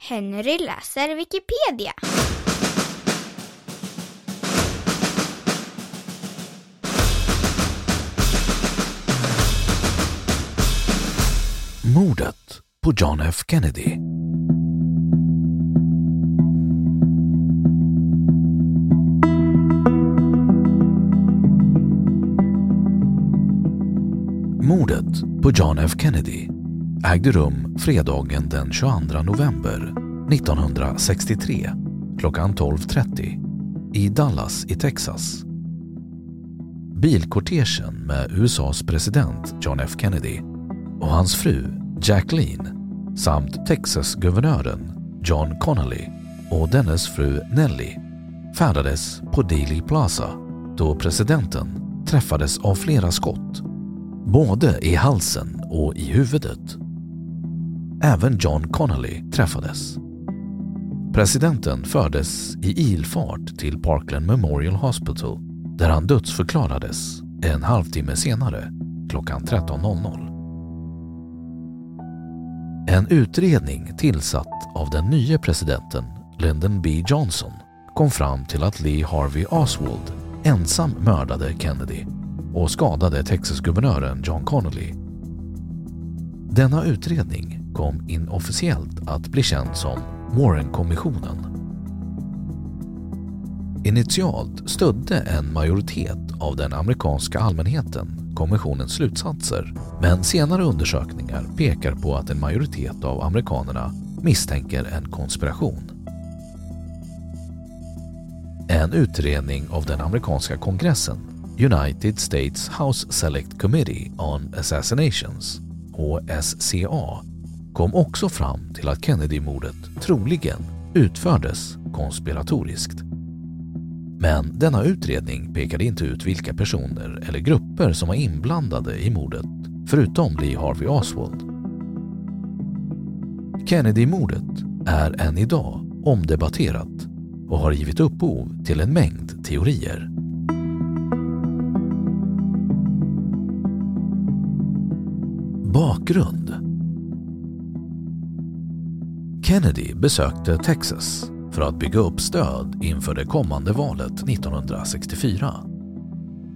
Henry läser Wikipedia. Mordet på John F Kennedy. Mordet på John F Kennedy ägde rum fredagen den 22 november 1963 klockan 12.30 i Dallas i Texas. Bilkortegen med USAs president John F Kennedy och hans fru Jacqueline samt Texas-guvernören John Connolly och dennes fru Nellie färdades på Dealey Plaza då presidenten träffades av flera skott, både i halsen och i huvudet. Även John Connolly träffades. Presidenten fördes i ilfart till Parkland Memorial Hospital där han dödsförklarades en halvtimme senare klockan 13.00. En utredning tillsatt av den nya presidenten Lyndon B Johnson kom fram till att Lee Harvey Oswald ensam mördade Kennedy och skadade Texas-guvernören John Connolly. Denna utredning kom inofficiellt att bli känd som Warren-kommissionen. Initialt stödde en majoritet av den amerikanska allmänheten kommissionens slutsatser men senare undersökningar pekar på att en majoritet av amerikanerna misstänker en konspiration. En utredning av den amerikanska kongressen United States House Select Committee on Assassinations, HSCA, kom också fram till att Kennedy-mordet troligen utfördes konspiratoriskt. Men denna utredning pekade inte ut vilka personer eller grupper som var inblandade i mordet förutom Lee Harvey Oswald. Kennedy-mordet är än idag omdebatterat och har givit upphov till en mängd teorier. Bakgrund Kennedy besökte Texas för att bygga upp stöd inför det kommande valet 1964.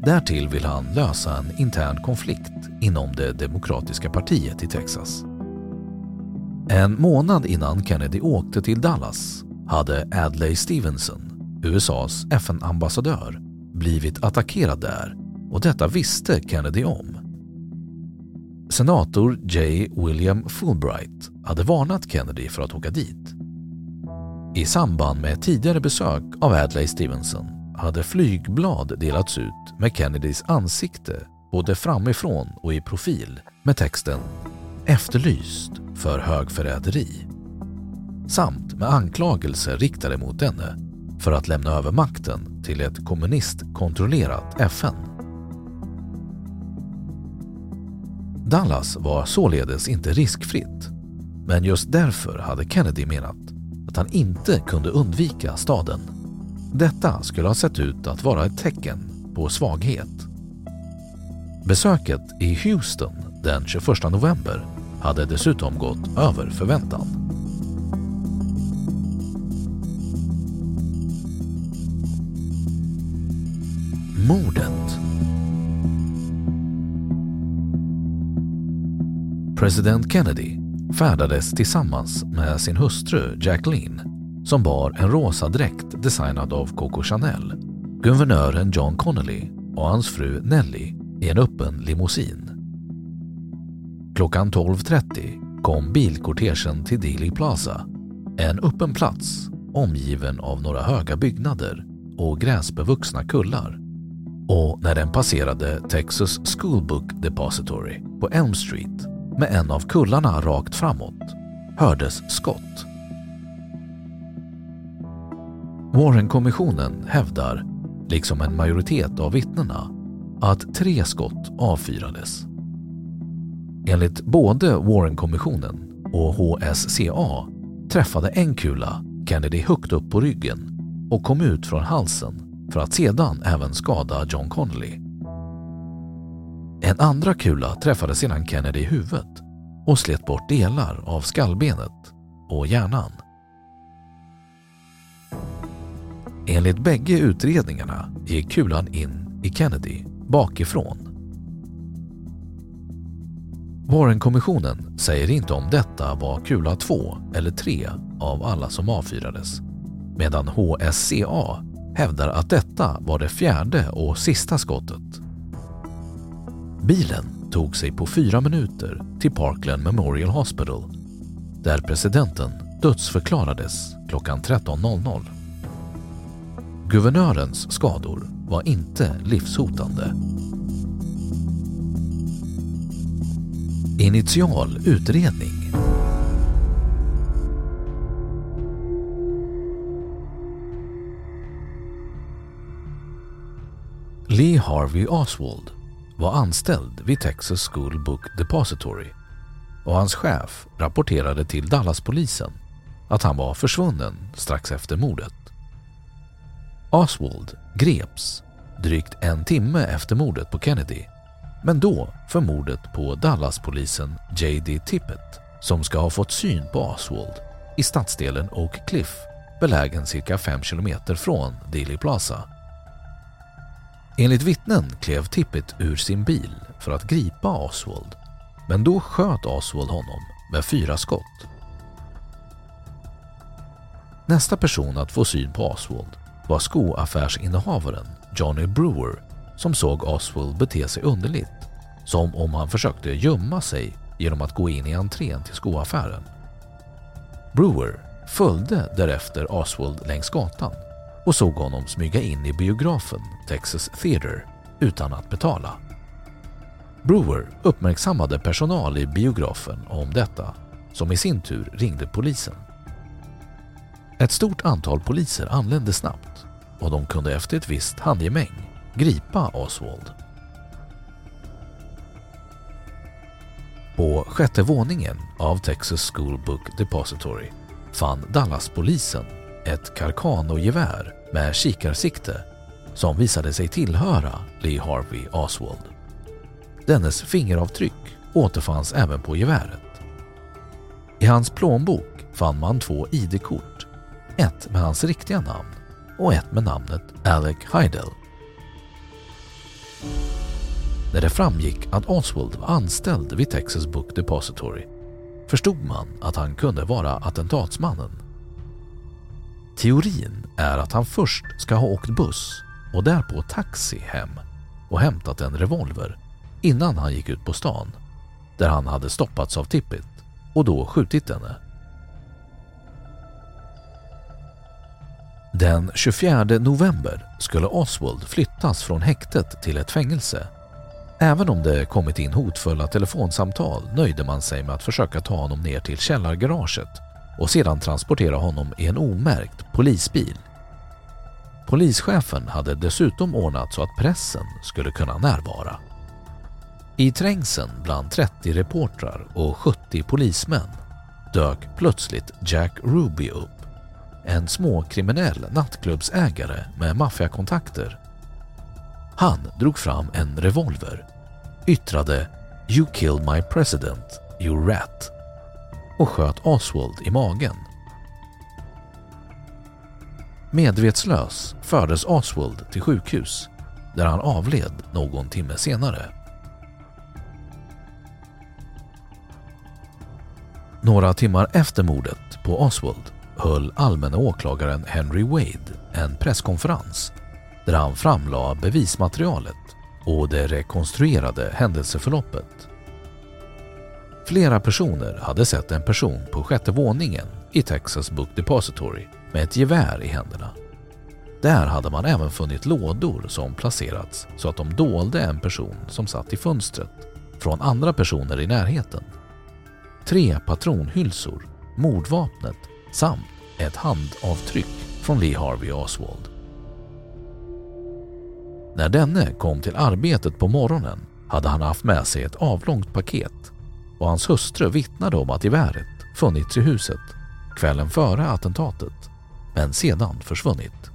Därtill vill han lösa en intern konflikt inom det demokratiska partiet i Texas. En månad innan Kennedy åkte till Dallas hade Adlai Stevenson, USAs FN-ambassadör, blivit attackerad där och detta visste Kennedy om. Senator J. William Fulbright hade varnat Kennedy för att åka dit. I samband med ett tidigare besök av Adlai Stevenson hade flygblad delats ut med Kennedys ansikte både framifrån och i profil med texten “Efterlyst för högförräderi” samt med anklagelser riktade mot denne för att lämna över makten till ett kommunistkontrollerat FN. Dallas var således inte riskfritt men just därför hade Kennedy menat att han inte kunde undvika staden. Detta skulle ha sett ut att vara ett tecken på svaghet. Besöket i Houston den 21 november hade dessutom gått över förväntan. President Kennedy färdades tillsammans med sin hustru Jacqueline som bar en rosa dräkt designad av Coco Chanel, guvernören John Connolly och hans fru Nelly i en öppen limousin. Klockan 12.30 kom bilkortegen till Dealey Plaza, en öppen plats omgiven av några höga byggnader och gräsbevuxna kullar. Och när den passerade Texas Schoolbook Depository på Elm Street med en av kullarna rakt framåt hördes skott. Warren-kommissionen hävdar, liksom en majoritet av vittnena, att tre skott avfyrades. Enligt både Warren-kommissionen och HSCA träffade en kula Kennedy högt upp på ryggen och kom ut från halsen för att sedan även skada John Connolly. En andra kula träffade sedan Kennedy i huvudet och slet bort delar av skallbenet och hjärnan. Enligt bägge utredningarna gick kulan in i Kennedy bakifrån. Warren-kommissionen säger inte om detta var kula 2 eller 3 av alla som avfyrades medan HSCA hävdar att detta var det fjärde och sista skottet. Bilen tog sig på fyra minuter till Parkland Memorial Hospital där presidenten dödsförklarades klockan 13.00. Guvernörens skador var inte livshotande. Initial utredning Lee Harvey Oswald var anställd vid Texas School Book Depository och hans chef rapporterade till Dallaspolisen att han var försvunnen strax efter mordet. Oswald greps drygt en timme efter mordet på Kennedy men då för mordet på Dallaspolisen J.D. Tippett som ska ha fått syn på Oswald i stadsdelen Oak Cliff belägen cirka 5 kilometer från Dealey Plaza. Enligt vittnen klev Tippett ur sin bil för att gripa Oswald men då sköt Oswald honom med fyra skott. Nästa person att få syn på Oswald var skoaffärsinnehavaren Johnny Brewer som såg Oswald bete sig underligt, som om han försökte gömma sig genom att gå in i entrén till skoaffären. Brewer följde därefter Oswald längs gatan och såg honom smyga in i biografen Texas Theater utan att betala. Brewer uppmärksammade personal i biografen om detta som i sin tur ringde polisen. Ett stort antal poliser anlände snabbt och de kunde efter ett visst handgemäng gripa Oswald. På sjätte våningen av Texas School Book Depository fann Dallaspolisen ett Carcano-gevär med kikarsikte som visade sig tillhöra Lee Harvey Oswald. Dennes fingeravtryck återfanns även på geväret. I hans plånbok fann man två ID-kort, ett med hans riktiga namn och ett med namnet Alec Heidel. När det framgick att Oswald var anställd vid Texas Book Depository förstod man att han kunde vara attentatsmannen. Teorin är att han först ska ha åkt buss och därpå taxi hem och hämtat en revolver innan han gick ut på stan där han hade stoppats av Tippit och då skjutit henne. Den 24 november skulle Oswald flyttas från häktet till ett fängelse. Även om det kommit in hotfulla telefonsamtal nöjde man sig med att försöka ta honom ner till källargaraget och sedan transportera honom i en omärkt polisbil. Polischefen hade dessutom ordnat så att pressen skulle kunna närvara. I trängseln bland 30 reportrar och 70 polismän dök plötsligt Jack Ruby upp en småkriminell nattklubbsägare med maffiakontakter. Han drog fram en revolver, yttrade “You killed my president, you rat” och sköt Oswald i magen. Medvetslös fördes Oswald till sjukhus där han avled någon timme senare. Några timmar efter mordet på Oswald höll allmänna åklagaren Henry Wade en presskonferens där han framlade bevismaterialet och det rekonstruerade händelseförloppet. Flera personer hade sett en person på sjätte våningen i Texas Book Depository med ett gevär i händerna. Där hade man även funnit lådor som placerats så att de dolde en person som satt i fönstret från andra personer i närheten. Tre patronhylsor, mordvapnet samt ett handavtryck från Lee Harvey Oswald. När denne kom till arbetet på morgonen hade han haft med sig ett avlångt paket och hans hustru vittnade om att geväret funnits i huset kvällen före attentatet men sedan försvunnit.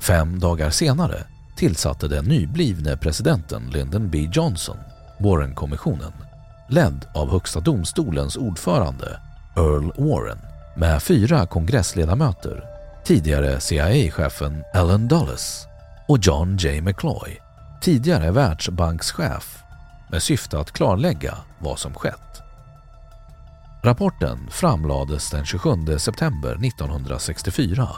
Fem dagar senare tillsatte den nyblivne presidenten Lyndon B Johnson Warren-kommissionen ledd av Högsta domstolens ordförande Earl Warren med fyra kongressledamöter, tidigare CIA-chefen Alan Dulles och John J. McCloy, tidigare världsbankschef med syfte att klarlägga vad som skett. Rapporten framlades den 27 september 1964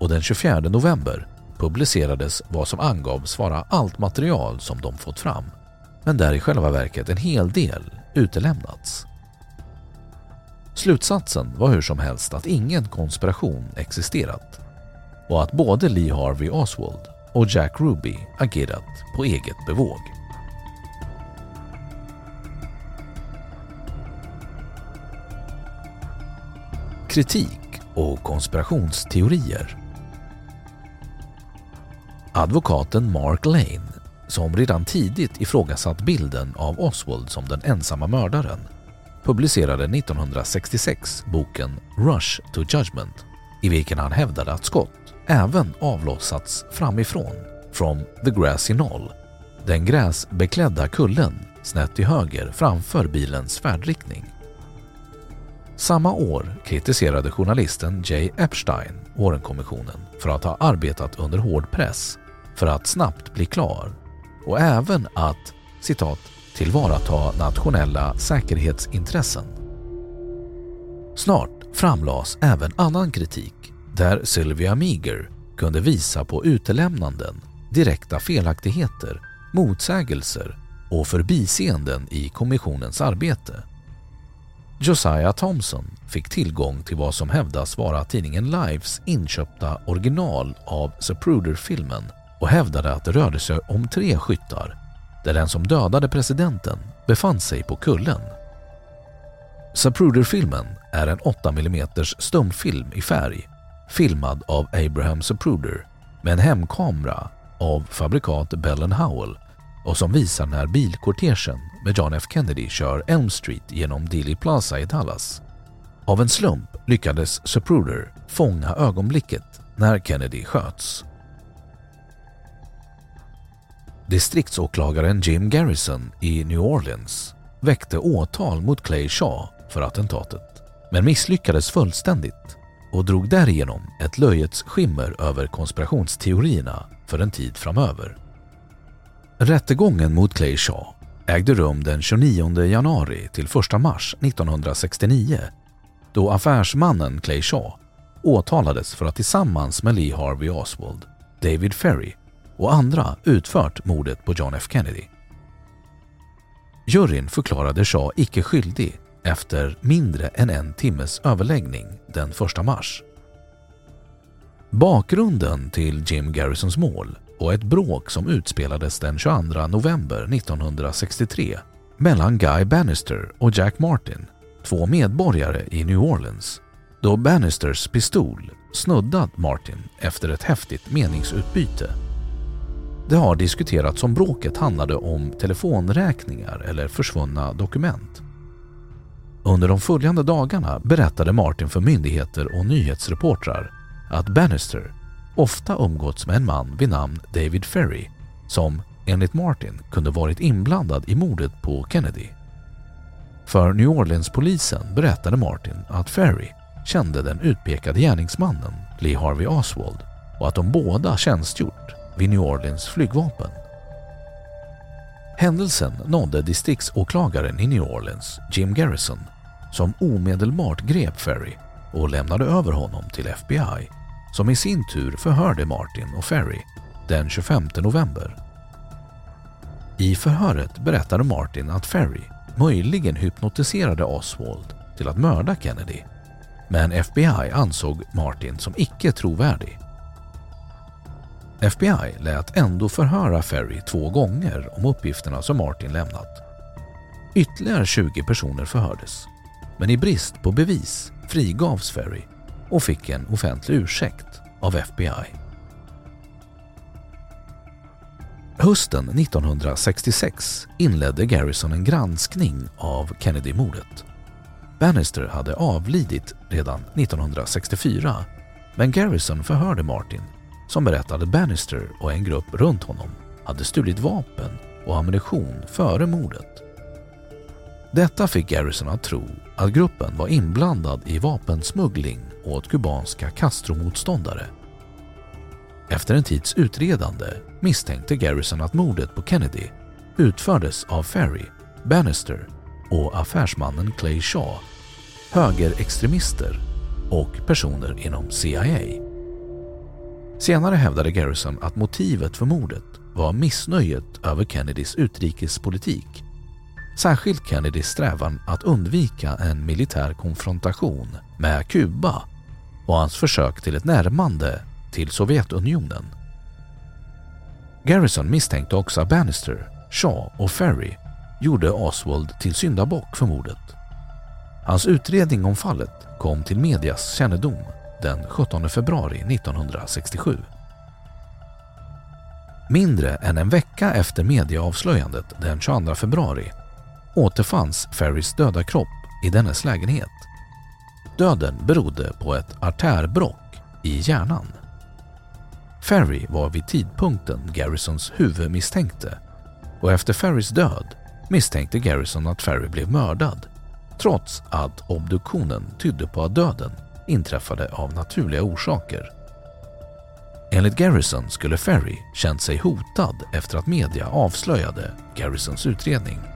och den 24 november publicerades vad som angavs vara allt material som de fått fram, men där i själva verket en hel del utelämnats. Slutsatsen var hur som helst att ingen konspiration existerat och att både Lee Harvey Oswald och Jack Ruby agerat på eget bevåg. Kritik och konspirationsteorier Advokaten Mark Lane, som redan tidigt ifrågasatt bilden av Oswald som den ensamma mördaren, publicerade 1966 boken Rush to Judgment i vilken han hävdade att skott även avlossats framifrån, från The Grassy Knoll, den gräsbeklädda kullen snett till höger framför bilens färdriktning. Samma år kritiserade journalisten Jay Epstein Warrenkommissionen för att ha arbetat under hård press för att snabbt bli klar och även att citat tillvarata nationella säkerhetsintressen. Snart framlades även annan kritik där Sylvia Meager kunde visa på utelämnanden, direkta felaktigheter, motsägelser och förbiseenden i kommissionens arbete. Josiah Thompson fick tillgång till vad som hävdas vara tidningen Lives inköpta original av Zapruder-filmen och hävdade att det rörde sig om tre skyttar där den som dödade presidenten befann sig på kullen. Zapruder-filmen är en 8 mm stumfilm i färg filmad av Abraham Zapruder med en hemkamera av fabrikat Bell Howell och som visar när bilkortegen med John F Kennedy kör Elm Street genom Dealey Plaza i Dallas. Av en slump lyckades Zapruder fånga ögonblicket när Kennedy sköts. Distriktsåklagaren Jim Garrison i New Orleans väckte åtal mot Clay Shaw för attentatet men misslyckades fullständigt och drog därigenom ett löjets skimmer över konspirationsteorierna för en tid framöver. Rättegången mot Clay Shaw ägde rum den 29 januari till 1 mars 1969 då affärsmannen Clay Shaw åtalades för att tillsammans med Lee Harvey Oswald, David Ferry och andra utfört mordet på John F Kennedy. Juryn förklarade Shaw icke skyldig efter mindre än en timmes överläggning den 1 mars. Bakgrunden till Jim Garrisons mål var ett bråk som utspelades den 22 november 1963 mellan Guy Bannister och Jack Martin, två medborgare i New Orleans, då Bannisters pistol snuddat Martin efter ett häftigt meningsutbyte. Det har diskuterats om bråket handlade om telefonräkningar eller försvunna dokument. Under de följande dagarna berättade Martin för myndigheter och nyhetsreportrar att Bannister ofta umgåtts med en man vid namn David Ferry som enligt Martin kunde varit inblandad i mordet på Kennedy. För New Orleans-polisen berättade Martin att Ferry kände den utpekade gärningsmannen Lee Harvey Oswald och att de båda tjänstgjort vid New Orleans flygvapen. Händelsen nådde distriktsåklagaren i New Orleans, Jim Garrison, som omedelbart grep Ferry och lämnade över honom till FBI som i sin tur förhörde Martin och Ferry den 25 november. I förhöret berättade Martin att Ferry möjligen hypnotiserade Oswald till att mörda Kennedy men FBI ansåg Martin som icke trovärdig. FBI lät ändå förhöra Ferry två gånger om uppgifterna som Martin lämnat. Ytterligare 20 personer förhördes, men i brist på bevis frigavs Ferry och fick en offentlig ursäkt av FBI. Hösten 1966 inledde Garrison en granskning av Kennedy-mordet. Bannister hade avlidit redan 1964 men Garrison förhörde Martin som berättade att Bannister och en grupp runt honom hade stulit vapen och ammunition före mordet. Detta fick Garrison att tro att gruppen var inblandad i vapensmuggling åt kubanska Castro-motståndare. Efter en tids utredande misstänkte Garrison att mordet på Kennedy utfördes av Ferry, Bannister och affärsmannen Clay Shaw, högerextremister och personer inom CIA. Senare hävdade Garrison att motivet för mordet var missnöjet över Kennedys utrikespolitik. Särskilt Kennedys strävan att undvika en militär konfrontation med Kuba och hans försök till ett närmande till Sovjetunionen. Garrison misstänkte också att Bannister, Shaw och Ferry gjorde Oswald till syndabock för mordet. Hans utredning om fallet kom till medias kännedom den 17 februari 1967. Mindre än en vecka efter medieavslöjandet den 22 februari återfanns Ferrys döda kropp i dennes lägenhet. Döden berodde på ett artärbrock i hjärnan. Ferry var vid tidpunkten Garrisons huvudmisstänkte och efter Ferrys död misstänkte Garrison att Ferry blev mördad trots att obduktionen tydde på att döden inträffade av naturliga orsaker. Enligt Garrison skulle Ferry känt sig hotad efter att media avslöjade Garrisons utredning.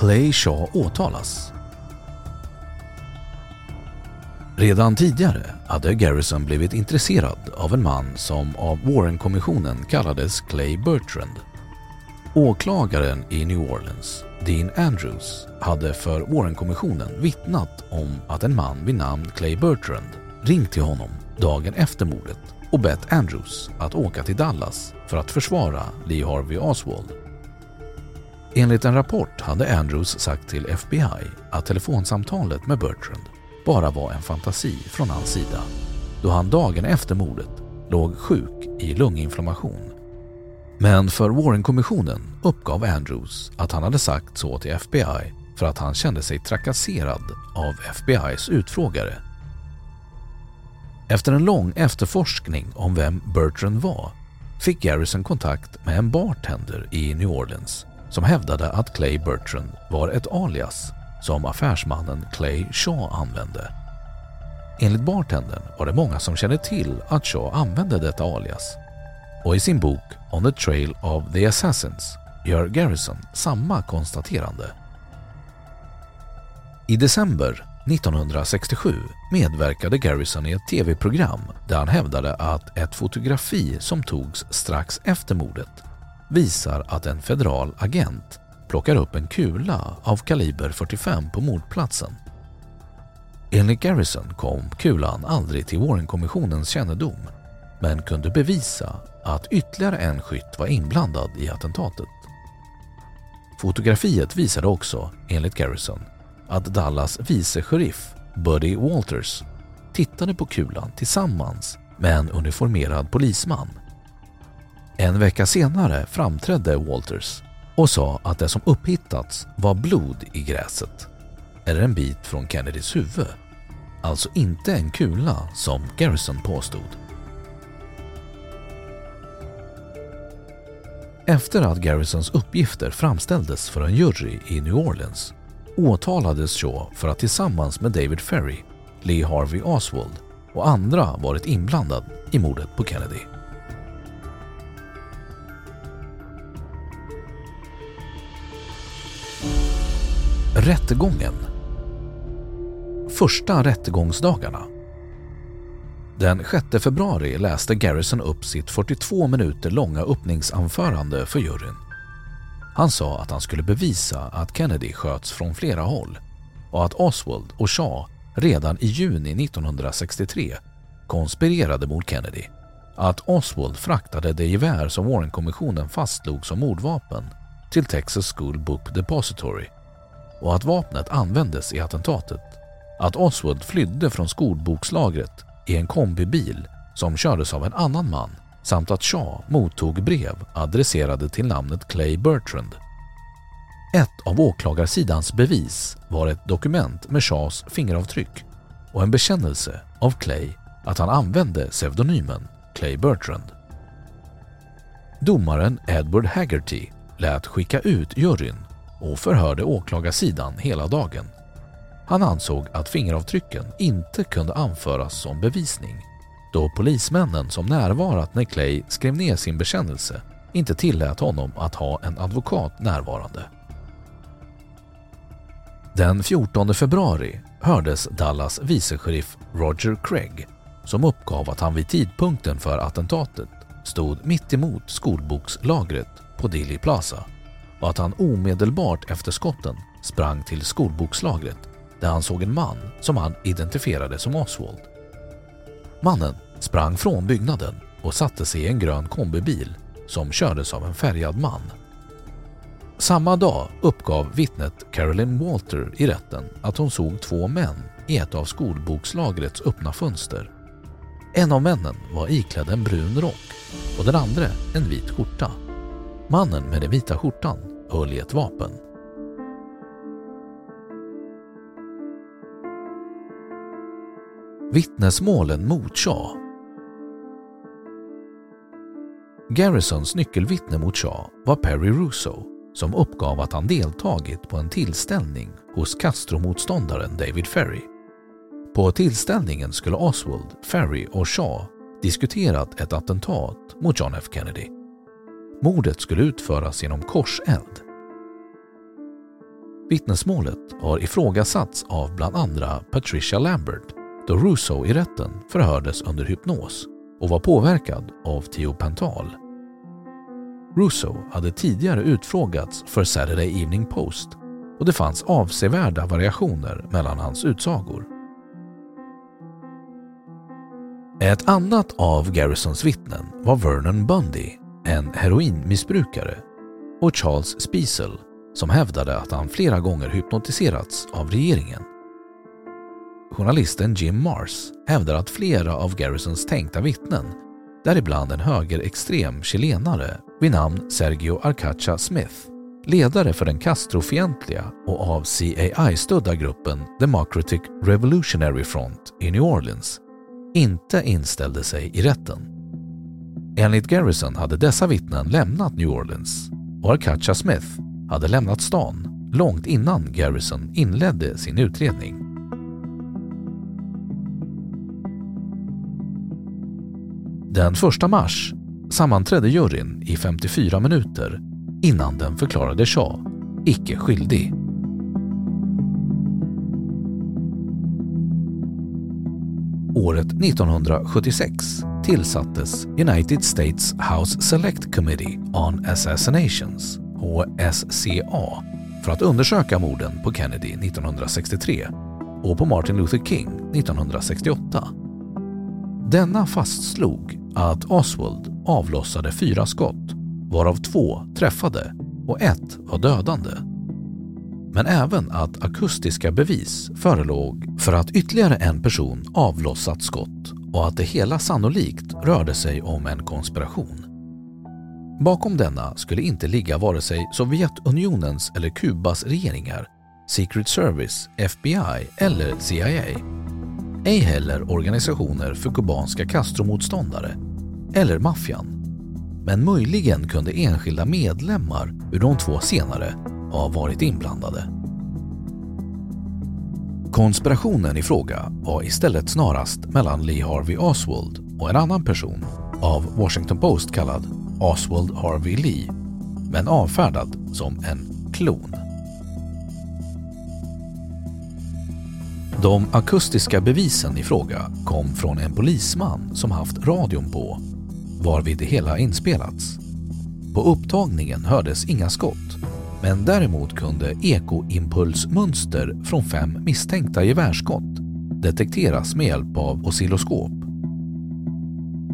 Clay Shaw åtalas. Redan tidigare hade Garrison blivit intresserad av en man som av Warren-kommissionen kallades Clay Bertrand. Åklagaren i New Orleans, Dean Andrews, hade för Warren-kommissionen vittnat om att en man vid namn Clay Bertrand ringt till honom dagen efter mordet och bett Andrews att åka till Dallas för att försvara Lee Harvey Oswald. Enligt en rapport hade Andrews sagt till FBI att telefonsamtalet med Bertrand bara var en fantasi från hans sida då han dagen efter mordet låg sjuk i lunginflammation. Men för Warren-kommissionen uppgav Andrews att han hade sagt så till FBI för att han kände sig trakasserad av FBIs utfrågare. Efter en lång efterforskning om vem Bertrand var fick Garrison kontakt med en bartender i New Orleans som hävdade att Clay Bertrand var ett alias som affärsmannen Clay Shaw använde. Enligt bartendern var det många som kände till att Shaw använde detta alias och i sin bok On the Trail of the Assassins gör Garrison samma konstaterande. I december 1967 medverkade Garrison i ett tv-program där han hävdade att ett fotografi som togs strax efter mordet visar att en federal agent plockar upp en kula av kaliber 45 på mordplatsen. Enligt Garrison kom kulan aldrig till Warren-kommissionens kännedom men kunde bevisa att ytterligare en skytt var inblandad i attentatet. Fotografiet visade också, enligt Garrison, att Dallas vice sheriff Buddy Walters tittade på kulan tillsammans med en uniformerad polisman. En vecka senare framträdde Walters och sa att det som upphittats var blod i gräset eller en bit från Kennedys huvud. Alltså inte en kula som Garrison påstod. Efter att Garrisons uppgifter framställdes för en jury i New Orleans åtalades Shaw för att tillsammans med David Ferry, Lee Harvey Oswald och andra varit inblandad i mordet på Kennedy. Rättegången Första rättegångsdagarna Den 6 februari läste Garrison upp sitt 42 minuter långa öppningsanförande för juryn. Han sa att han skulle bevisa att Kennedy sköts från flera håll och att Oswald och Shaw redan i juni 1963 konspirerade mot Kennedy. Att Oswald fraktade det gevär som Warren-kommissionen fastslog som mordvapen till Texas School Book Depository och att vapnet användes i attentatet. Att Oswald flydde från skolbokslagret i en kombibil som kördes av en annan man samt att Shaw mottog brev adresserade till namnet Clay Bertrand. Ett av åklagarsidans bevis var ett dokument med Shaws fingeravtryck och en bekännelse av Clay att han använde pseudonymen Clay Bertrand. Domaren Edward Haggerty lät skicka ut juryn och förhörde åklagarsidan hela dagen. Han ansåg att fingeravtrycken inte kunde anföras som bevisning då polismännen som närvarat när Clay skrev ner sin bekännelse inte tillät honom att ha en advokat närvarande. Den 14 februari hördes Dallas vicesheriff Roger Craig som uppgav att han vid tidpunkten för attentatet stod mitt emot skolbokslagret på Dilly Plaza och att han omedelbart efter skotten sprang till skolbokslagret där han såg en man som han identifierade som Oswald. Mannen sprang från byggnaden och satte sig i en grön kombibil som kördes av en färgad man. Samma dag uppgav vittnet Carolyn Walter i rätten att hon såg två män i ett av skolbokslagrets öppna fönster. En av männen var iklädd en brun rock och den andra en vit skjorta. Mannen med den vita skjortan höll i ett vapen. Vittnesmålen mot Shaw Garrisons nyckelvittne mot Shaw var Perry Russo som uppgav att han deltagit på en tillställning hos Castro-motståndaren David Ferry. På tillställningen skulle Oswald, Ferry och Shaw diskuterat ett attentat mot John F Kennedy. Mordet skulle utföras genom korseld. Vittnesmålet har ifrågasatts av bland andra Patricia Lambert då Russo i rätten förhördes under hypnos och var påverkad av tiopental. Russo hade tidigare utfrågats för Saturday Evening Post och det fanns avsevärda variationer mellan hans utsagor. Ett annat av Garrisons vittnen var Vernon Bundy, en heroinmissbrukare, och Charles Spiesel som hävdade att han flera gånger hypnotiserats av regeringen. Journalisten Jim Mars hävdar att flera av Garrisons tänkta vittnen, däribland en högerextrem chilenare vid namn Sergio Arcacha Smith, ledare för den Castrofientliga och av CAI-stödda gruppen Democratic Revolutionary Front i New Orleans, inte inställde sig i rätten. Enligt Garrison hade dessa vittnen lämnat New Orleans och Arcacha Smith hade lämnat stan långt innan Garrison inledde sin utredning. Den 1 mars sammanträdde juryn i 54 minuter innan den förklarade Shaw icke skyldig. Året 1976 tillsattes United States House Select Committee on Assassinations, HSCA, för att undersöka morden på Kennedy 1963 och på Martin Luther King 1968. Denna fastslog att Oswald avlossade fyra skott, varav två träffade och ett var dödande. Men även att akustiska bevis förelåg för att ytterligare en person avlossat skott och att det hela sannolikt rörde sig om en konspiration. Bakom denna skulle inte ligga vare sig Sovjetunionens eller Kubas regeringar, Secret Service, FBI eller CIA. Ej heller organisationer för kubanska Castro-motståndare eller maffian. Men möjligen kunde enskilda medlemmar ur de två senare ha varit inblandade. Konspirationen i fråga var istället snarast mellan Lee Harvey Oswald och en annan person av Washington Post kallad Oswald Harvey Lee men avfärdad som en klon. De akustiska bevisen i fråga kom från en polisman som haft radion på varvid det hela inspelats. På upptagningen hördes inga skott men däremot kunde ekoimpulsmönster från fem misstänkta gevärsskott detekteras med hjälp av oscilloskop.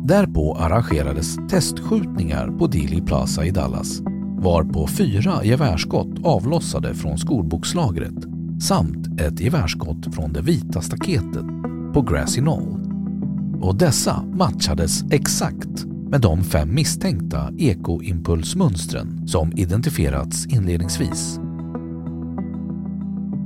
Därpå arrangerades testskjutningar på Dealey Plaza i Dallas varpå fyra gevärsskott avlossade från skolbokslagret samt ett gevärsskott från det vita staketet på Grassy Knoll. Och dessa matchades exakt med de fem misstänkta ekoimpulsmönstren som identifierats inledningsvis.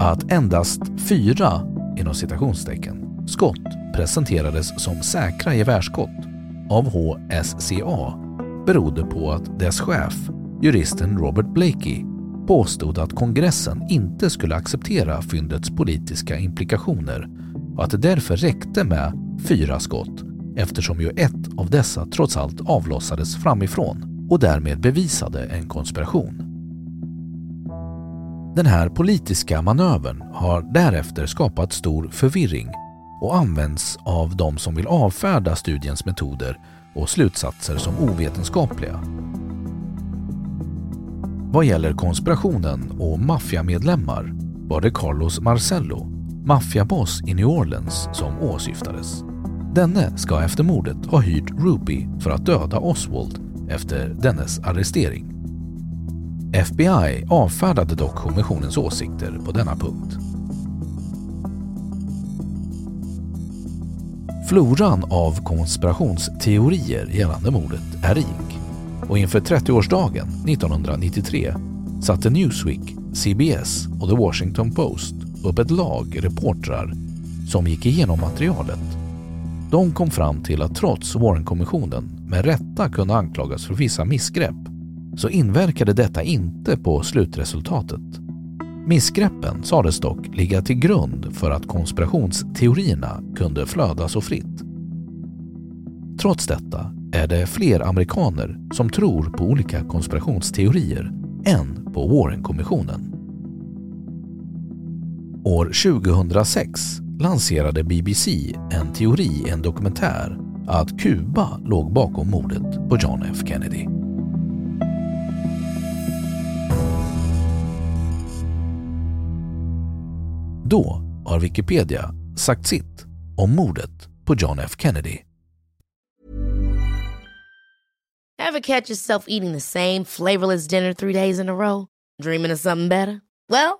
Att endast fyra inom citationstecken skott presenterades som säkra gevärsskott av HSCA berodde på att dess chef, juristen Robert Blakey, påstod att kongressen inte skulle acceptera fyndets politiska implikationer och att det därför räckte med fyra skott eftersom ju ett av dessa trots allt avlossades framifrån och därmed bevisade en konspiration. Den här politiska manövern har därefter skapat stor förvirring och används av de som vill avfärda studiens metoder och slutsatser som ovetenskapliga. Vad gäller konspirationen och maffiamedlemmar var det Carlos Marcello, maffiaboss i New Orleans, som åsyftades. Denne ska efter mordet ha hyrt Ruby för att döda Oswald efter dennes arrestering. FBI avfärdade dock kommissionens åsikter på denna punkt. Floran av konspirationsteorier gällande mordet är rik och inför 30-årsdagen 1993 satte Newsweek, CBS och The Washington Post upp ett lag reportrar som gick igenom materialet. De kom fram till att trots Warrenkommissionen med rätta kunde anklagas för vissa missgrepp så inverkade detta inte på slutresultatet. Missgreppen sades dock ligga till grund för att konspirationsteorierna kunde flöda så fritt. Trots detta är det fler amerikaner som tror på olika konspirationsteorier än på Warrenkommissionen. År 2006 lanserade BBC en teori i en dokumentär att Kuba låg bakom mordet på John F Kennedy. Då har Wikipedia sagt sitt om mordet på John F Kennedy. Ever catch yourself eating the same flavorless dinner three days in a row? Dreaming of something better? Well,